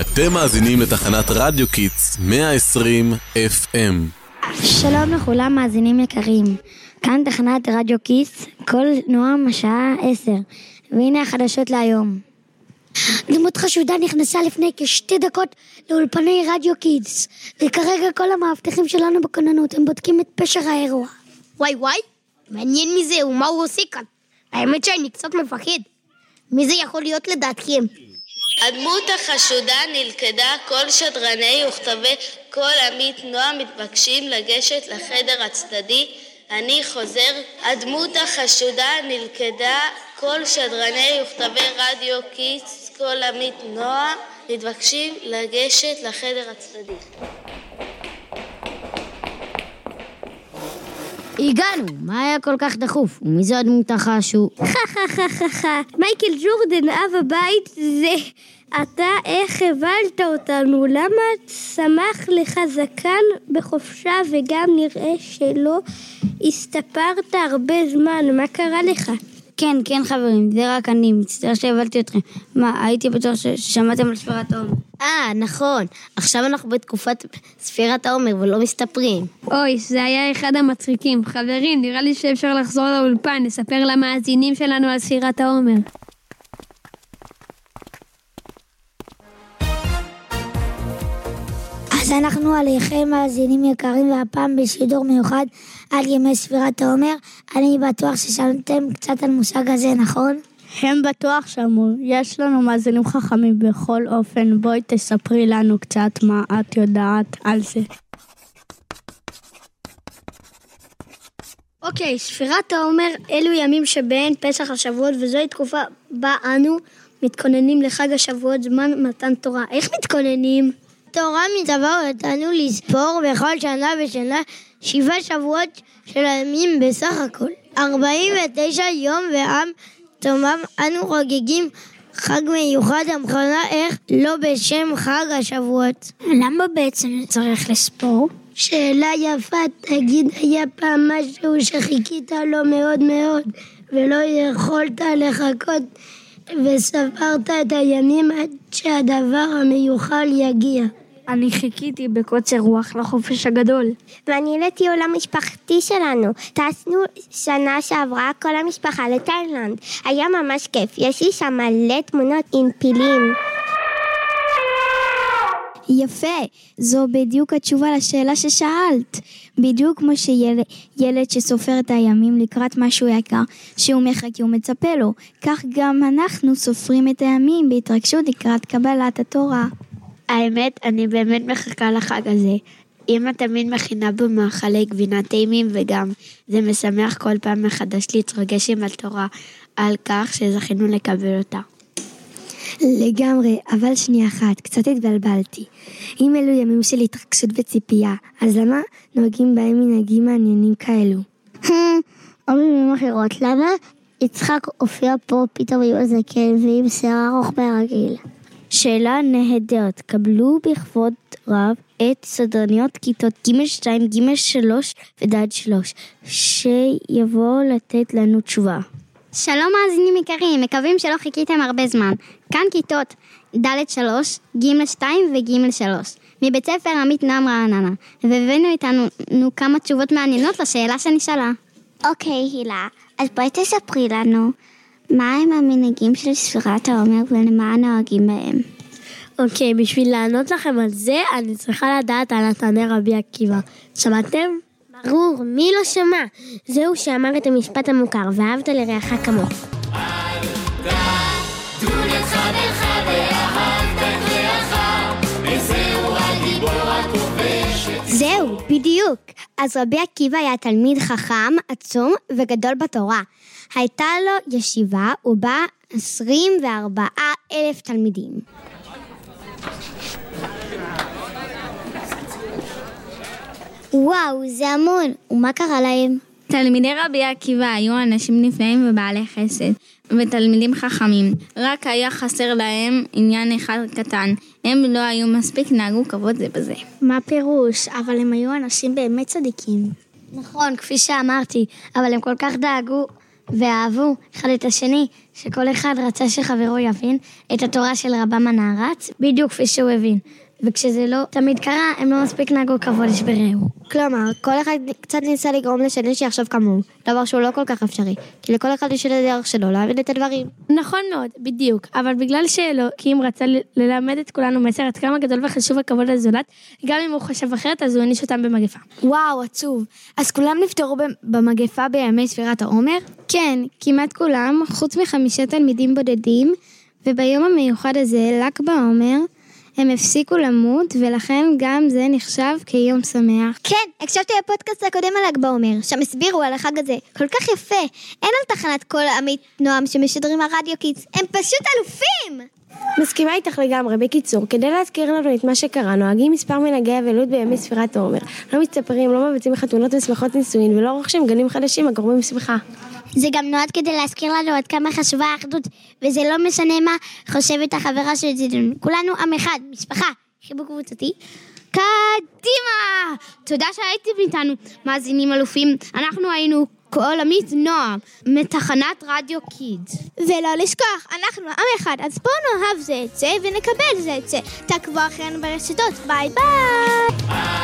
אתם מאזינים לתחנת רדיו Kids 120 FM. שלום לכולם מאזינים יקרים, כאן תחנת רדיו Kids, קול נועם השעה 10, והנה החדשות להיום. דמות חשודה נכנסה לפני כשתי דקות לאולפני רדיו Kids, וכרגע כל המאבטחים שלנו בכוננות, הם בודקים את פשר האירוע. וואי וואי, מעניין מי זה ומה הוא עושה כאן. האמת שאני קצת מפחד. מי זה יכול להיות לדעתכם? הדמות החשודה נלכדה, כל שדרני וכתבי קול עמית נועם מתבקשים לגשת לחדר הצדדי. אני חוזר, הדמות החשודה נלכדה, כל שדרני וכתבי רדיו Kids, קול עמית נועם מתבקשים לגשת לחדר הצדדי. הגענו, מה היה כל כך דחוף? ומי זו הדמות החשו? חה חה חה חה חה. מייקל ג'ורדן, אב הבית, זה אתה איך הבלת אותנו? למה צמח לך זקן בחופשה וגם נראה שלא הסתפרת הרבה זמן? מה קרה לך? כן, כן חברים, זה רק אני, מצטער שהבלתי אתכם. מה, הייתי בטוח ששמעתם על ספירת העומר. אה, נכון. עכשיו אנחנו בתקופת ספירת העומר ולא מסתפרים. אוי, זה היה אחד המצחיקים. חברים, נראה לי שאפשר לחזור לאולפן, נספר למאזינים שלנו על ספירת העומר. אז אנחנו עליכם מאזינים יקרים, והפעם בשידור מיוחד על ימי ספירת העומר. אני בטוח ששמעתם קצת על מושג הזה, נכון? הם בטוח שמעו, יש לנו מאזינים חכמים בכל אופן, בואי תספרי לנו קצת מה את יודעת על זה. אוקיי, ספירת העומר אלו ימים שבין פסח השבועות, וזוהי תקופה בה אנו מתכוננים לחג השבועות, זמן מתן תורה. איך מתכוננים? תורה מצווה אותנו לספור בכל שנה ושנה שבעה שבועות של הימים בסך הכל. 49 יום ועם תומם אנו חוגגים חג מיוחד המכונה איך לא בשם חג השבועות. למה בעצם צריך לספור? שאלה יפה, תגיד, היה פעם משהו שחיכית לו מאוד מאוד ולא יכולת לחכות וספרת את הימים עד שהדבר המיוחל יגיע. אני חיכיתי בקוצר רוח לחופש הגדול. ואני לטיול המשפחתי שלנו. טסנו שנה שעברה כל המשפחה לתאילנד. היה ממש כיף, יש לי שם מלא תמונות עם פילים. יפה, זו בדיוק התשובה לשאלה ששאלת. בדיוק כמו שילד שסופר את הימים לקראת משהו יקר שהוא מחכה ומצפה לו, כך גם אנחנו סופרים את הימים בהתרגשות לקראת קבלת התורה. האמת, אני באמת מחכה לחג הזה. אמא תמיד מכינה במאכלי גבינה טעימים וגם זה משמח כל פעם מחדש להתרגש עם התורה על כך שזכינו לקבל אותה. לגמרי, אבל שנייה אחת, קצת התבלבלתי. אם אלו ימים של התרגשות וציפייה, אז למה נוהגים בהם מנהגים מעניינים כאלו? או במילים אחרות, למה יצחק הופיע פה פתאום עם איזה זקן ועם שיער ארוך מהרגיל? שאלה נהדרת, קבלו בכבוד רב את סדרניות כיתות ג'2, ג'3 וד' 3, שיבואו לתת לנו תשובה. שלום מאזינים יקרים, מקווים שלא חיכיתם הרבה זמן. כאן כיתות ד' 3, ג' 2 וג' 3, מבית ספר עמית נועם רעננה, והבאנו איתנו כמה תשובות מעניינות לשאלה שנשאלה. אוקיי, הילה, אז בואי תספרי לנו מה הם המנהגים של ספירת העומר ולמה נוהגים בהם. אוקיי, בשביל לענות לכם על זה, אני צריכה לדעת על התנא רבי עקיבא. שמעתם? ברור, מי לא שמע? זהו שאמר את המשפט המוכר, ואהבת לרעך כמוך. זהו, בדיוק. אז רבי עקיבא היה תלמיד חכם, עצום וגדול בתורה. הייתה לו ישיבה ובה 24 אלף תלמידים. וואו, זה המון. ומה קרה להם? תלמידי רבי עקיבא היו אנשים נפלאים ובעלי חסד, ותלמידים חכמים. רק היה חסר להם עניין אחד קטן, הם לא היו מספיק נהגו כבוד זה בזה. מה פירוש? אבל הם היו אנשים באמת צדיקים. נכון, כפי שאמרתי, אבל הם כל כך דאגו ואהבו אחד את השני, שכל אחד רצה שחברו יבין את התורה של רבם הנערץ, בדיוק כפי שהוא הבין. וכשזה לא תמיד קרה, הם לא מספיק נהגו כבוד איש ברעהו. כלומר, כל אחד קצת ניסה לגרום לשני שיחשוב כמוהו, דבר שהוא לא כל כך אפשרי, כי לכל אחד יש את הדרך שלו להבין את הדברים. נכון מאוד, בדיוק. אבל בגלל שאלוקים רצה ללמד את כולנו מסר עד כמה גדול וחשוב הכבוד לזולת, גם אם הוא חשב אחרת, אז הוא העניש אותם במגפה. וואו, עצוב. אז כולם נפטרו במגפה בימי ספירת העומר? כן, כמעט כולם, חוץ מחמישה תלמידים בודדים, וביום המיוחד הזה, ל"ג בעומר, הם הפסיקו למות, ולכן גם זה נחשב כיום שמח. כן, הקשבתי לפודקאסט הקודם על ל"ג בעומר, שם הסבירו על החג הזה. כל כך יפה. אין על תחנת קול עמית נועם שמשדרים על רדיו Kids. הם פשוט אלופים! מסכימה איתך לגמרי. בקיצור, כדי להזכיר לנו את מה שקרה, נוהגים מספר מנהגי אבלות בימי ספירת העומר. לא מסתפרים, לא מבצעים חתונות ושמחות נישואין, ולא רוכשים בגדים חדשים הגורמים שמחה. זה גם נועד כדי להזכיר לנו עד כמה חשובה האחדות, וזה לא משנה מה חושבת החברה של זידון. כולנו עם אחד, משפחה, חיבוק קבוצתי. קדימה! תודה שהייתם איתנו, מאזינים אלופים. אנחנו היינו קול עמית נועם, מתחנת רדיו Kids. ולא לשכוח, אנחנו עם אחד, אז בואו נאהב זה את זה ונקבל זה את זה. תעקבו אחרינו ברשתות, ביי ביי!